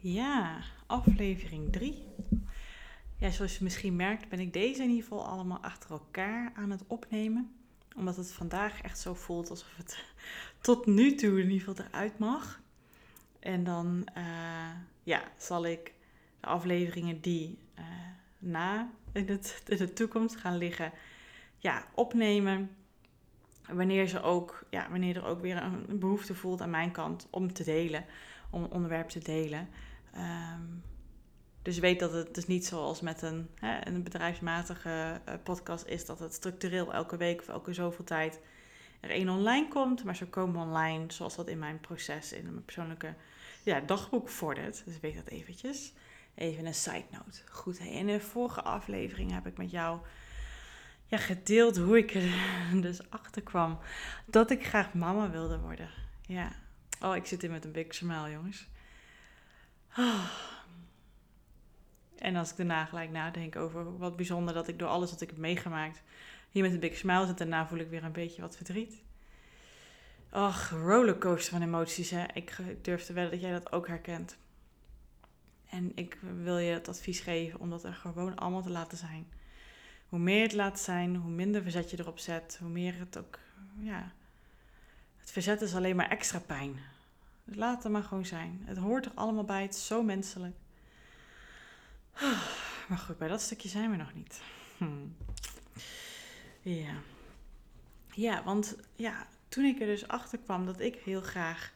Ja, aflevering 3. Ja, zoals je misschien merkt, ben ik deze in ieder geval allemaal achter elkaar aan het opnemen. Omdat het vandaag echt zo voelt alsof het tot nu toe in ieder geval eruit mag. En dan eh, ja, zal ik de afleveringen die uh, na in, het, in de toekomst gaan liggen, ja, opnemen. Wanneer, ze ook, ja, wanneer er ook weer een behoefte voelt aan mijn kant om te delen, om een onderwerp te delen. Ehm, dus weet dat het dus niet zoals met een, hè, een bedrijfsmatige uh, podcast is, dat het structureel elke week of elke zoveel tijd er één online komt. Maar ze komen online zoals dat in mijn proces, in mijn persoonlijke ja, dagboek vordert. Dus weet dat eventjes. Even een side note. Goed, in de vorige aflevering heb ik met jou ja, gedeeld hoe ik er dus achter kwam dat ik graag mama wilde worden. Ja. Oh, ik zit hier met een big smile, jongens. Oh. En als ik daarna gelijk nadenk over wat bijzonder dat ik door alles wat ik heb meegemaakt hier met een big smile zit. Daarna voel ik weer een beetje wat verdriet. Ach, rollercoaster van emoties. Hè? Ik durf te wedden dat jij dat ook herkent. En ik wil je het advies geven om dat er gewoon allemaal te laten zijn. Hoe meer het laat zijn, hoe minder verzet je erop zet, hoe meer het ook, ja. Het verzet is alleen maar extra pijn. Dus laat het maar gewoon zijn. Het hoort er allemaal bij, het is zo menselijk. Maar goed, bij dat stukje zijn we nog niet. Hm. Ja. Ja, want ja, toen ik er dus achter kwam dat ik heel graag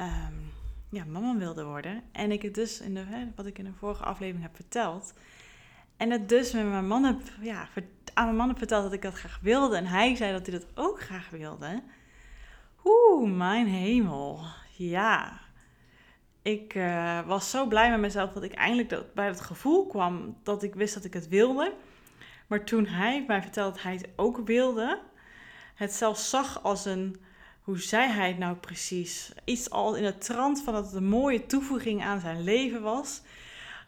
um, ja, mama wilde worden. En ik het dus, in de, wat ik in de vorige aflevering heb verteld. En het dus met mijn man heb, ja, aan mijn man heb verteld dat ik dat graag wilde. En hij zei dat hij dat ook graag wilde. Oeh, mijn hemel. Ja. Ik uh, was zo blij met mezelf dat ik eindelijk dat, bij het gevoel kwam dat ik wist dat ik het wilde. Maar toen hij mij vertelde dat hij het ook wilde, het zelfs zag als een hoe zei hij het nou precies? Iets al in het trant van dat het een mooie toevoeging aan zijn leven was.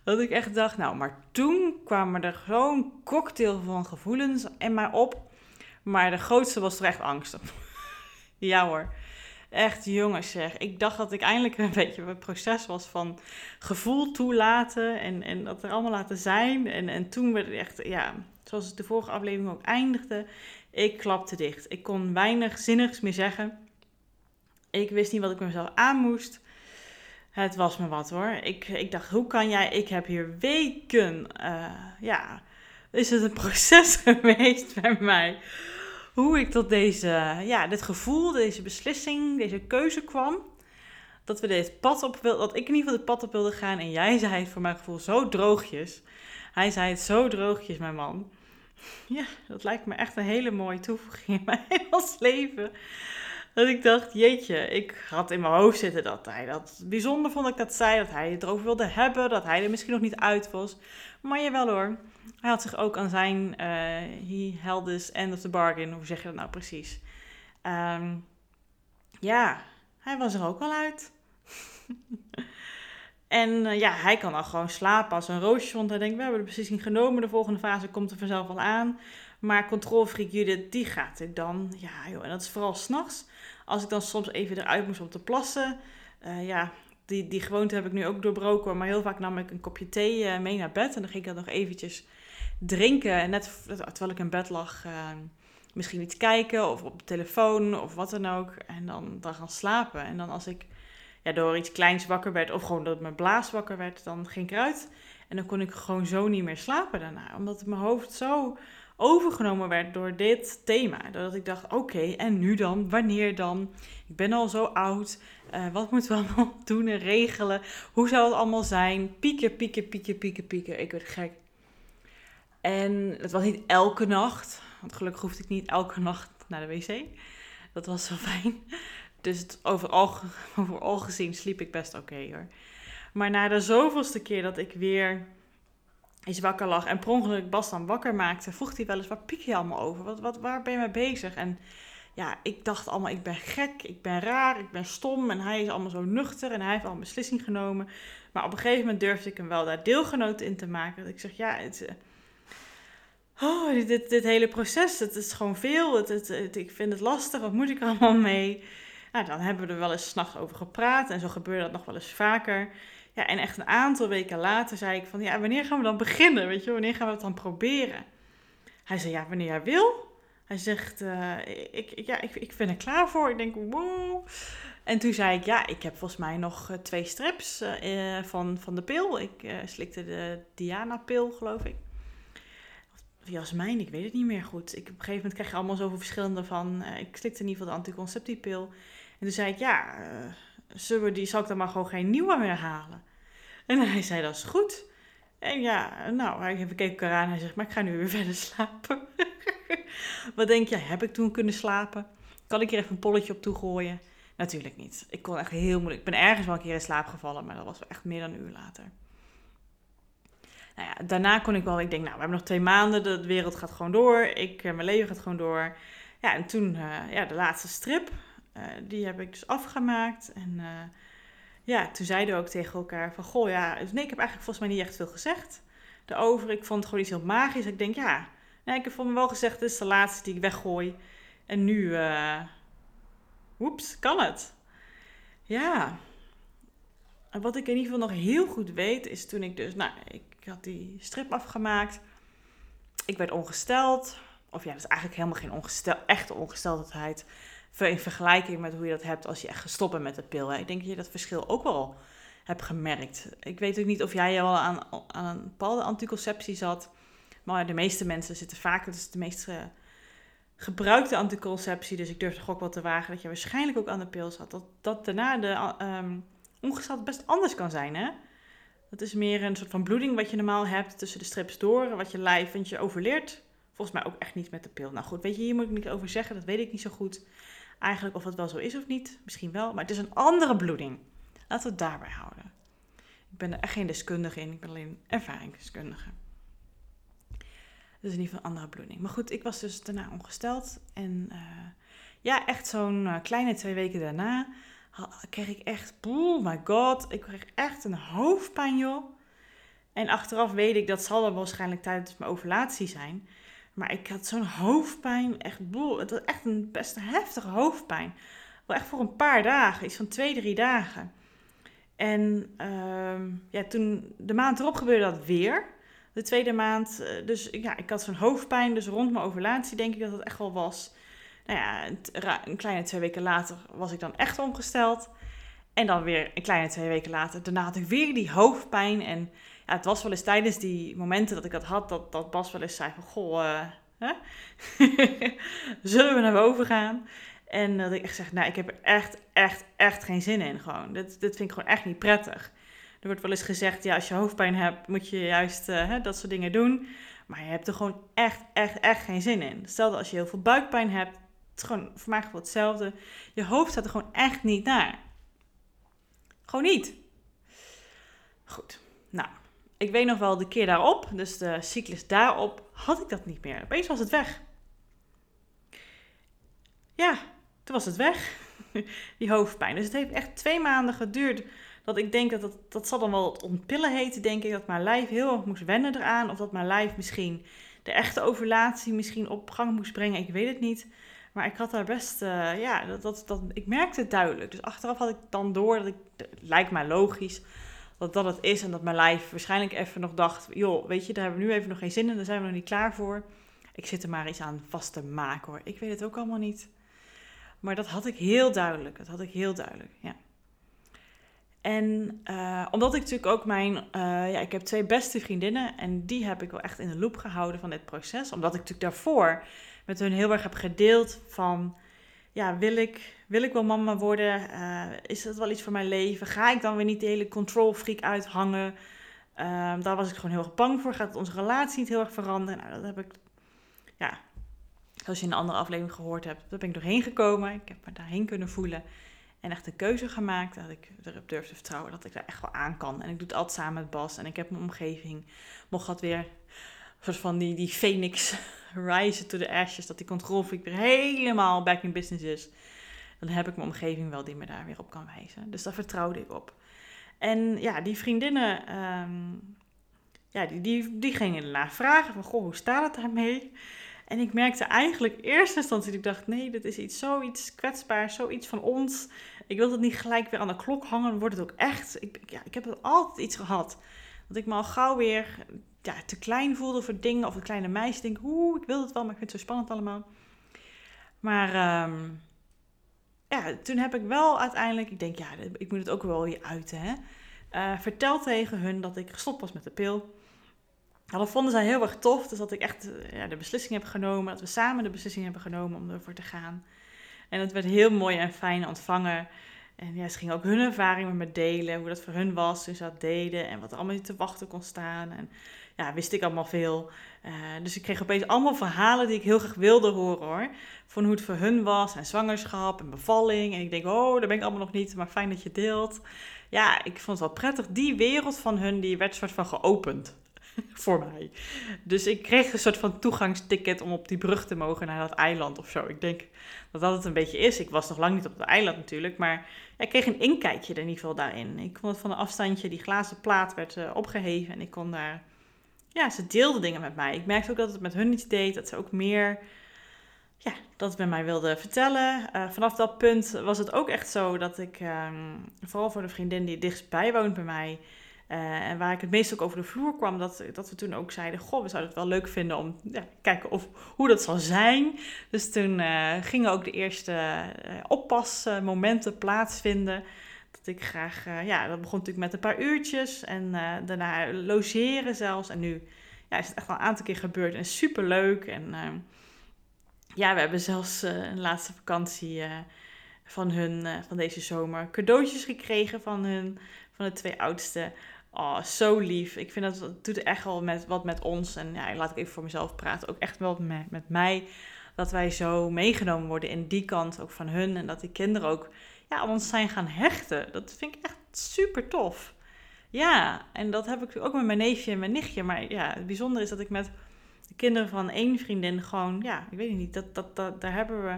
Dat ik echt dacht, nou, maar toen kwamen er gewoon cocktail van gevoelens in mij op. Maar de grootste was toch echt angst. Ja hoor. Echt jongens zeg. Ik dacht dat ik eindelijk een beetje een proces was van gevoel toelaten. En, en dat er allemaal laten zijn. En, en toen werd het echt, ja, zoals het de vorige aflevering ook eindigde. Ik klapte dicht. Ik kon weinig zinnigs meer zeggen. Ik wist niet wat ik mezelf aan moest. Het was me wat hoor. Ik, ik dacht, hoe kan jij? Ik heb hier weken. Uh, ja, is het een proces geweest bij mij. Hoe ik tot deze, ja, dit gevoel, deze beslissing, deze keuze kwam. Dat we dit pad op wilden, dat ik in ieder geval het pad op wilde gaan. En jij zei het voor mijn gevoel zo droogjes. Hij zei het zo droogjes, mijn man. Ja, dat lijkt me echt een hele mooie toevoeging in mijn leven. Dat ik dacht, jeetje, ik had in mijn hoofd zitten dat hij dat bijzonder vond dat ik dat zei. Dat hij het erover wilde hebben, dat hij er misschien nog niet uit was. Maar jawel hoor, hij had zich ook aan zijn, uh, he held end of the bargain, hoe zeg je dat nou precies? Um, ja, hij was er ook al uit. en uh, ja, hij kan dan gewoon slapen als een roosje, want hij denkt, we hebben de beslissing genomen, de volgende fase komt er vanzelf al aan. Maar controlfreak Judith, die gaat er dan, ja joh, en dat is vooral s'nachts. Als ik dan soms even eruit moest om te plassen, uh, ja, die, die gewoonte heb ik nu ook doorbroken. Maar heel vaak nam ik een kopje thee uh, mee naar bed en dan ging ik dat nog eventjes drinken. En net terwijl ik in bed lag, uh, misschien iets kijken of op de telefoon of wat dan ook. En dan, dan gaan slapen. En dan als ik ja, door iets kleins wakker werd of gewoon dat mijn blaas wakker werd, dan ging ik eruit. En dan kon ik gewoon zo niet meer slapen daarna. Omdat mijn hoofd zo overgenomen werd door dit thema. Dat ik dacht, oké, en nu dan? Wanneer dan? Ik ben al zo oud. Uh, wat moeten we allemaal doen en regelen? Hoe zou het allemaal zijn? Pieken, pieken, pieken, pieken, pieken. Ik werd gek. En het was niet elke nacht. Want gelukkig hoefde ik niet elke nacht naar de wc. Dat was zo fijn. Dus overal, overal gezien sliep ik best oké hoor. Maar na de zoveelste keer dat ik weer eens wakker lag en per Bas dan wakker maakte, vroeg hij wel eens, waar piek je allemaal over? Wat, wat, waar ben je mee bezig? En ja, ik dacht allemaal, ik ben gek, ik ben raar, ik ben stom. En hij is allemaal zo nuchter en hij heeft al een beslissing genomen. Maar op een gegeven moment durfde ik hem wel daar deelgenoot in te maken. Dat ik zeg, ja, het, eh, oh, dit, dit, hele proces, het is gewoon veel. Het, het, ik vind het lastig, wat moet ik allemaal mee? Nou, dan hebben we er wel eens s'nachts over gepraat en zo gebeurde dat nog wel eens vaker Ja, en echt een aantal weken later zei ik van, ja, wanneer gaan we dan beginnen? Weet je, wanneer gaan we het dan proberen? Hij zei, ja, wanneer jij wil. Hij zegt, uh, ik, ja, ik, ik ben er klaar voor. Ik denk, wow. En toen zei ik, ja, ik heb volgens mij nog uh, twee strips uh, van, van de pil. Ik slikte de Diana-pil, geloof ik. Of Jasmijn, ik weet het niet meer goed. Ik, op een gegeven moment krijg je allemaal zoveel verschillende van. ik slikte in ieder geval de anticonceptiepil. En toen zei ik, ja, zullen we die, zal ik dan maar gewoon geen nieuwe meer halen? En hij zei, dat is goed. En ja, nou, hij keek elkaar aan en hij zegt, maar ik ga nu weer verder slapen. Wat denk je, heb ik toen kunnen slapen? Kan ik hier even een polletje op toegooien? Natuurlijk niet. Ik kon echt heel moeilijk. Ik ben ergens wel een keer in slaap gevallen, maar dat was echt meer dan een uur later. Nou ja, daarna kon ik wel, ik denk, nou, we hebben nog twee maanden, de wereld gaat gewoon door, ik, eh, mijn leven gaat gewoon door. Ja, en toen, uh, ja, de laatste strip, uh, die heb ik dus afgemaakt. En uh, ja, toen zeiden we ook tegen elkaar van, goh, ja, dus nee, ik heb eigenlijk volgens mij niet echt veel gezegd daarover. Ik vond het gewoon iets heel magisch. Ik denk, ja, nee, ik heb voor me wel gezegd, dit is de laatste die ik weggooi. En nu, uh, woeps, kan het. Ja. En wat ik in ieder geval nog heel goed weet, is toen ik dus, nou, ik had die strip afgemaakt. Ik werd ongesteld. Of ja, dat is eigenlijk helemaal geen ongestel, echte ongesteldheid. In vergelijking met hoe je dat hebt als je echt gestopt bent met de pil. Hè. Ik denk dat je dat verschil ook wel hebt gemerkt. Ik weet ook niet of jij al aan, aan een bepaalde anticonceptie zat. Maar de meeste mensen zitten vaak, is de meest gebruikte anticonceptie. Dus ik durf toch ook wel te wagen dat je waarschijnlijk ook aan de pil zat. Dat, dat daarna de um, ongesteld best anders kan zijn, hè? Dat is meer een soort van bloeding wat je normaal hebt tussen de strips door. Wat je lijf, want je overleert volgens mij ook echt niet met de pil. Nou goed, weet je, hier moet ik niet over zeggen. Dat weet ik niet zo goed. Eigenlijk of het wel zo is of niet. Misschien wel. Maar het is een andere bloeding. Laten we het daarbij houden. Ik ben er geen deskundige in. Ik ben alleen ervaringsdeskundige. Dus in ieder geval een andere bloeding. Maar goed, ik was dus daarna ongesteld. En uh, ja, echt zo'n uh, kleine twee weken daarna kreeg ik echt, oh my god, ik kreeg echt een hoofdpijn joh. En achteraf weet ik, dat zal dan waarschijnlijk tijdens mijn ovulatie zijn. Maar ik had zo'n hoofdpijn, echt boel. Het was echt een best heftige hoofdpijn. Wel echt voor een paar dagen, iets van twee, drie dagen. En uh, ja, toen, de maand erop gebeurde dat weer. De tweede maand, uh, dus ja, ik had zo'n hoofdpijn. Dus rond mijn ovulatie denk ik dat het echt wel was. Nou ja, een kleine twee weken later was ik dan echt omgesteld. En dan weer een kleine twee weken later, daarna had ik weer die hoofdpijn. En ja, het was wel eens tijdens die momenten dat ik dat had, dat, dat Bas wel eens zei van, goh, uh, hè? zullen we naar boven gaan? En dat ik echt zeg, nou, ik heb er echt, echt, echt geen zin in gewoon. Dit, dit vind ik gewoon echt niet prettig. Er wordt wel eens gezegd, ja, als je hoofdpijn hebt, moet je juist uh, hè, dat soort dingen doen. Maar je hebt er gewoon echt, echt, echt geen zin in. Stel dat als je heel veel buikpijn hebt, het gewoon voor mij hetzelfde. Je hoofd staat er gewoon echt niet naar. Gewoon niet. Goed, ik weet nog wel de keer daarop, dus de cyclus daarop, had ik dat niet meer. Opeens was het weg. Ja, toen was het weg. Die hoofdpijn. Dus het heeft echt twee maanden geduurd. Dat ik denk dat dat, dat zal dan wel het ontpillen heten, denk ik. Dat mijn lijf heel erg moest wennen eraan. Of dat mijn lijf misschien de echte ovulatie misschien op gang moest brengen. Ik weet het niet. Maar ik had daar best, uh, ja, dat, dat, dat, ik merkte het duidelijk. Dus achteraf had ik dan door dat ik, lijkt mij logisch, dat dat het is. En dat mijn lijf waarschijnlijk even nog dacht, joh, weet je, daar hebben we nu even nog geen zin in. Daar zijn we nog niet klaar voor. Ik zit er maar iets aan vast te maken hoor. Ik weet het ook allemaal niet. Maar dat had ik heel duidelijk. Dat had ik heel duidelijk, ja. En uh, omdat ik natuurlijk ook mijn, uh, ja, ik heb twee beste vriendinnen en die heb ik wel echt in de loop gehouden van dit proces. Omdat ik natuurlijk daarvoor met hun heel erg heb gedeeld van, ja, wil ik, wil ik wel mama worden? Uh, is dat wel iets voor mijn leven? Ga ik dan weer niet de hele control freak uithangen? Ehm, daar was ik gewoon heel erg bang voor. Gaat onze relatie niet heel erg veranderen? Nou, dat heb ik, ja, zoals je in een andere aflevering gehoord hebt, daar ben ik doorheen gekomen. Ik heb me daarheen kunnen voelen. En echt een keuze gemaakt dat ik erop durf te vertrouwen dat ik daar echt wel aan kan. En ik doe het altijd samen met Bas. En ik heb mijn omgeving, mocht dat weer soort van die, die phoenix rise to the ashes, dat die controlfreak weer helemaal back in business is. Dan heb ik mijn omgeving wel die me daar weer op kan wijzen. Dus daar vertrouwde ik op. En ja, die vriendinnen, um, ja, die, die, die gingen daarna vragen van, goh, hoe staat het daarmee? En ik merkte eigenlijk in eerste instantie, dat ik dacht, nee, dit is iets, zoiets kwetsbaars, zoiets van ons. Ik wil het niet gelijk weer aan de klok hangen, wordt het ook echt. Ik, ja, ik heb altijd iets gehad. Dat ik me al gauw weer ja, te klein voelde voor dingen. Of het kleine meisje denk, oeh, ik wil het wel, maar ik vind het zo spannend allemaal. Maar ehm, ja, toen heb ik wel uiteindelijk, ik denk, ja, ik moet het ook wel hier uiten, hè. Uh, verteld tegen hun dat ik gestopt was met de pil. Ja, dat vonden zij heel erg tof. Dus dat ik echt eh, ja, de beslissing heb genomen. Dat we samen de beslissing hebben genomen om ervoor te gaan. En het werd heel mooi en fijn ontvangen. En ja, ze gingen ook hun ervaring met me delen. Hoe dat voor hun was toen ze dat deden. En wat er allemaal te wachten kon staan. En ja, wist ik allemaal veel. Uh, dus ik kreeg opeens allemaal verhalen die ik heel graag wilde horen hoor. Van hoe het voor hun was. En zwangerschap en bevalling. En ik denk, oh, daar ben ik allemaal nog niet. Maar fijn dat je deelt. Ja, ik vond het wel prettig. Die wereld van hun, die werd soort van geopend. voor mij. Dus ik kreeg een soort van toegangsticket om op die brug te mogen naar dat eiland of zo. Ik denk dat dat het een beetje is. Ik was nog lang niet op het eiland natuurlijk, maar ik kreeg een inkijkje er in ieder geval daarin. Ik kon het van een afstandje, die glazen plaat werd uh, opgeheven en ik kon daar... Ja, ze deelden dingen met mij. Ik merkte ook dat het met hun iets deed, dat ze ook meer... Ja, dat bij mij wilde vertellen. Uh, vanaf dat punt was het ook echt zo dat ik, um, vooral voor de vriendin die dichtstbij woont bij mij, uh, en waar ik het meest ook over de vloer kwam, dat, dat we toen ook zeiden: Goh, we zouden het wel leuk vinden om ja, kijken of, hoe dat zal zijn. Dus toen uh, gingen ook de eerste oppasmomenten plaatsvinden. Dat ik graag, ja, dat begon natuurlijk met een paar uurtjes en daarna logeren zelfs. En nu ja, is het echt al een aantal keer gebeurd en super leuk. En ja, we hebben zelfs een laatste vakantie van hun, van deze zomer, cadeautjes gekregen van hun, van de twee oudste. Oh, zo lief. Ik vind dat het doet echt wel met, wat met ons. En ja, laat ik even voor mezelf praten. Ook echt wel met, met mij. Dat wij zo meegenomen worden in die kant ook van hun. En dat die kinderen ook ja, ons zijn gaan hechten. Dat vind ik echt super tof. Ja, en dat heb ik ook met mijn neefje en mijn nichtje. Maar ja, het bijzondere is dat ik met de kinderen van één vriendin gewoon, ja, ik weet het niet, dat, dat, dat, daar hebben we.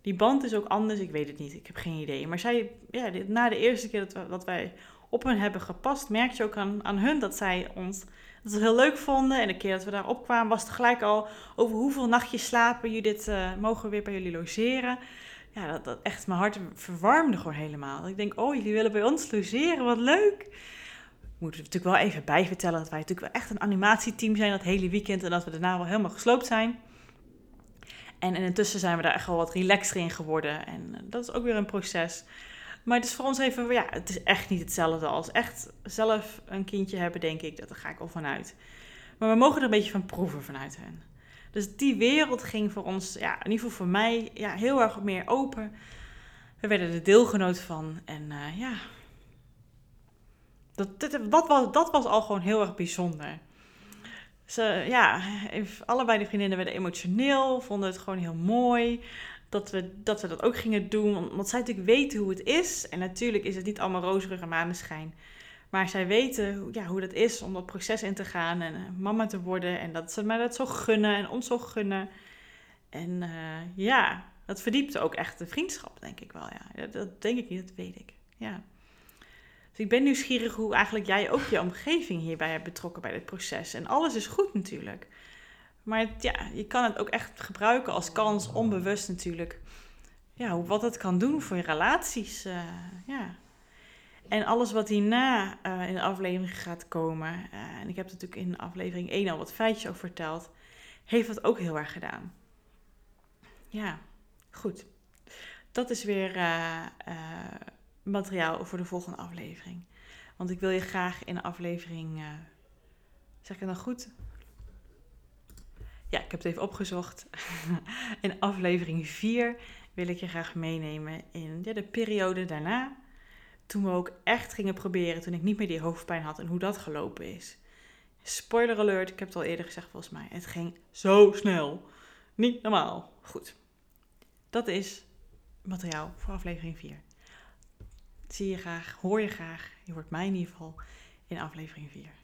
Die band is ook anders, ik weet het niet, ik heb geen idee. Maar zij, ja, na de eerste keer dat, we, dat wij op hun hebben gepast, merk je ook aan, aan hun dat zij ons dat ze heel leuk vonden. En de keer dat we daar opkwamen, was het gelijk al over hoeveel nachtjes slapen jullie dit, uh, mogen we weer bij jullie logeren. Ja, dat, dat echt mijn hart verwarmde gewoon helemaal. Ik denk, oh, jullie willen bij ons logeren, wat leuk. Moeten we natuurlijk wel even bijvertellen dat wij natuurlijk wel echt een animatieteam zijn dat hele weekend en dat we daarna wel helemaal gesloopt zijn. En, en intussen zijn we daar echt wel wat relaxter in geworden. En eh, dat is ook weer een proces. Maar het is voor ons even, ja, het is echt niet hetzelfde als echt zelf een kindje hebben, denk ik. Daar ga ik al vanuit. Maar we mogen er een beetje van proeven vanuit hen. Dus die wereld ging voor ons, ja, in ieder geval voor mij, ja, heel erg meer open. We werden er deelgenoot van. En uh, ja, dat, dat, was, dat was al gewoon heel erg bijzonder. Ze, ja, allebei de vriendinnen werden emotioneel, vonden het gewoon heel mooi dat we, dat we dat ook gingen doen. Want zij natuurlijk weten hoe het is. En natuurlijk is het niet allemaal roze maneschijn. Maar zij weten ja, hoe dat is om dat proces in te gaan en eh, mama te worden. En dat ze mij dat zo gunnen en ons zo gunnen. En uh, ja, dat verdiepte ook echt de vriendschap, denk ik wel. Ja. Dat denk ik niet, dat weet ik. Ja. Dus ik ben nieuwsgierig hoe eigenlijk jij ook je omgeving hierbij hebt betrokken bij dit proces. En alles is goed natuurlijk. Maar ja, je kan het ook echt gebruiken als kans, onbewust natuurlijk. Ja, wat het kan doen voor je relaties. Uh, ja. En alles wat hierna uh, in de aflevering gaat komen. Uh, en ik heb natuurlijk in aflevering 1 al wat feitjes over verteld. Heeft dat ook heel erg gedaan. Ja, goed. Dat is weer materiaal voor de volgende aflevering. Want ik wil je graag in aflevering. zeg ik het dan goed? Ja, ik heb het even opgezocht. in aflevering 4 wil ik je graag meenemen in de periode daarna. Toen we ook echt gingen proberen, toen ik niet meer die hoofdpijn had en hoe dat gelopen is. Spoiler alert, ik heb het al eerder gezegd volgens mij. Het ging zo snel. Niet normaal. Goed. Dat is materiaal voor aflevering 4. Zie je graag, hoor je graag. Je hoort mij in ieder geval in aflevering 4.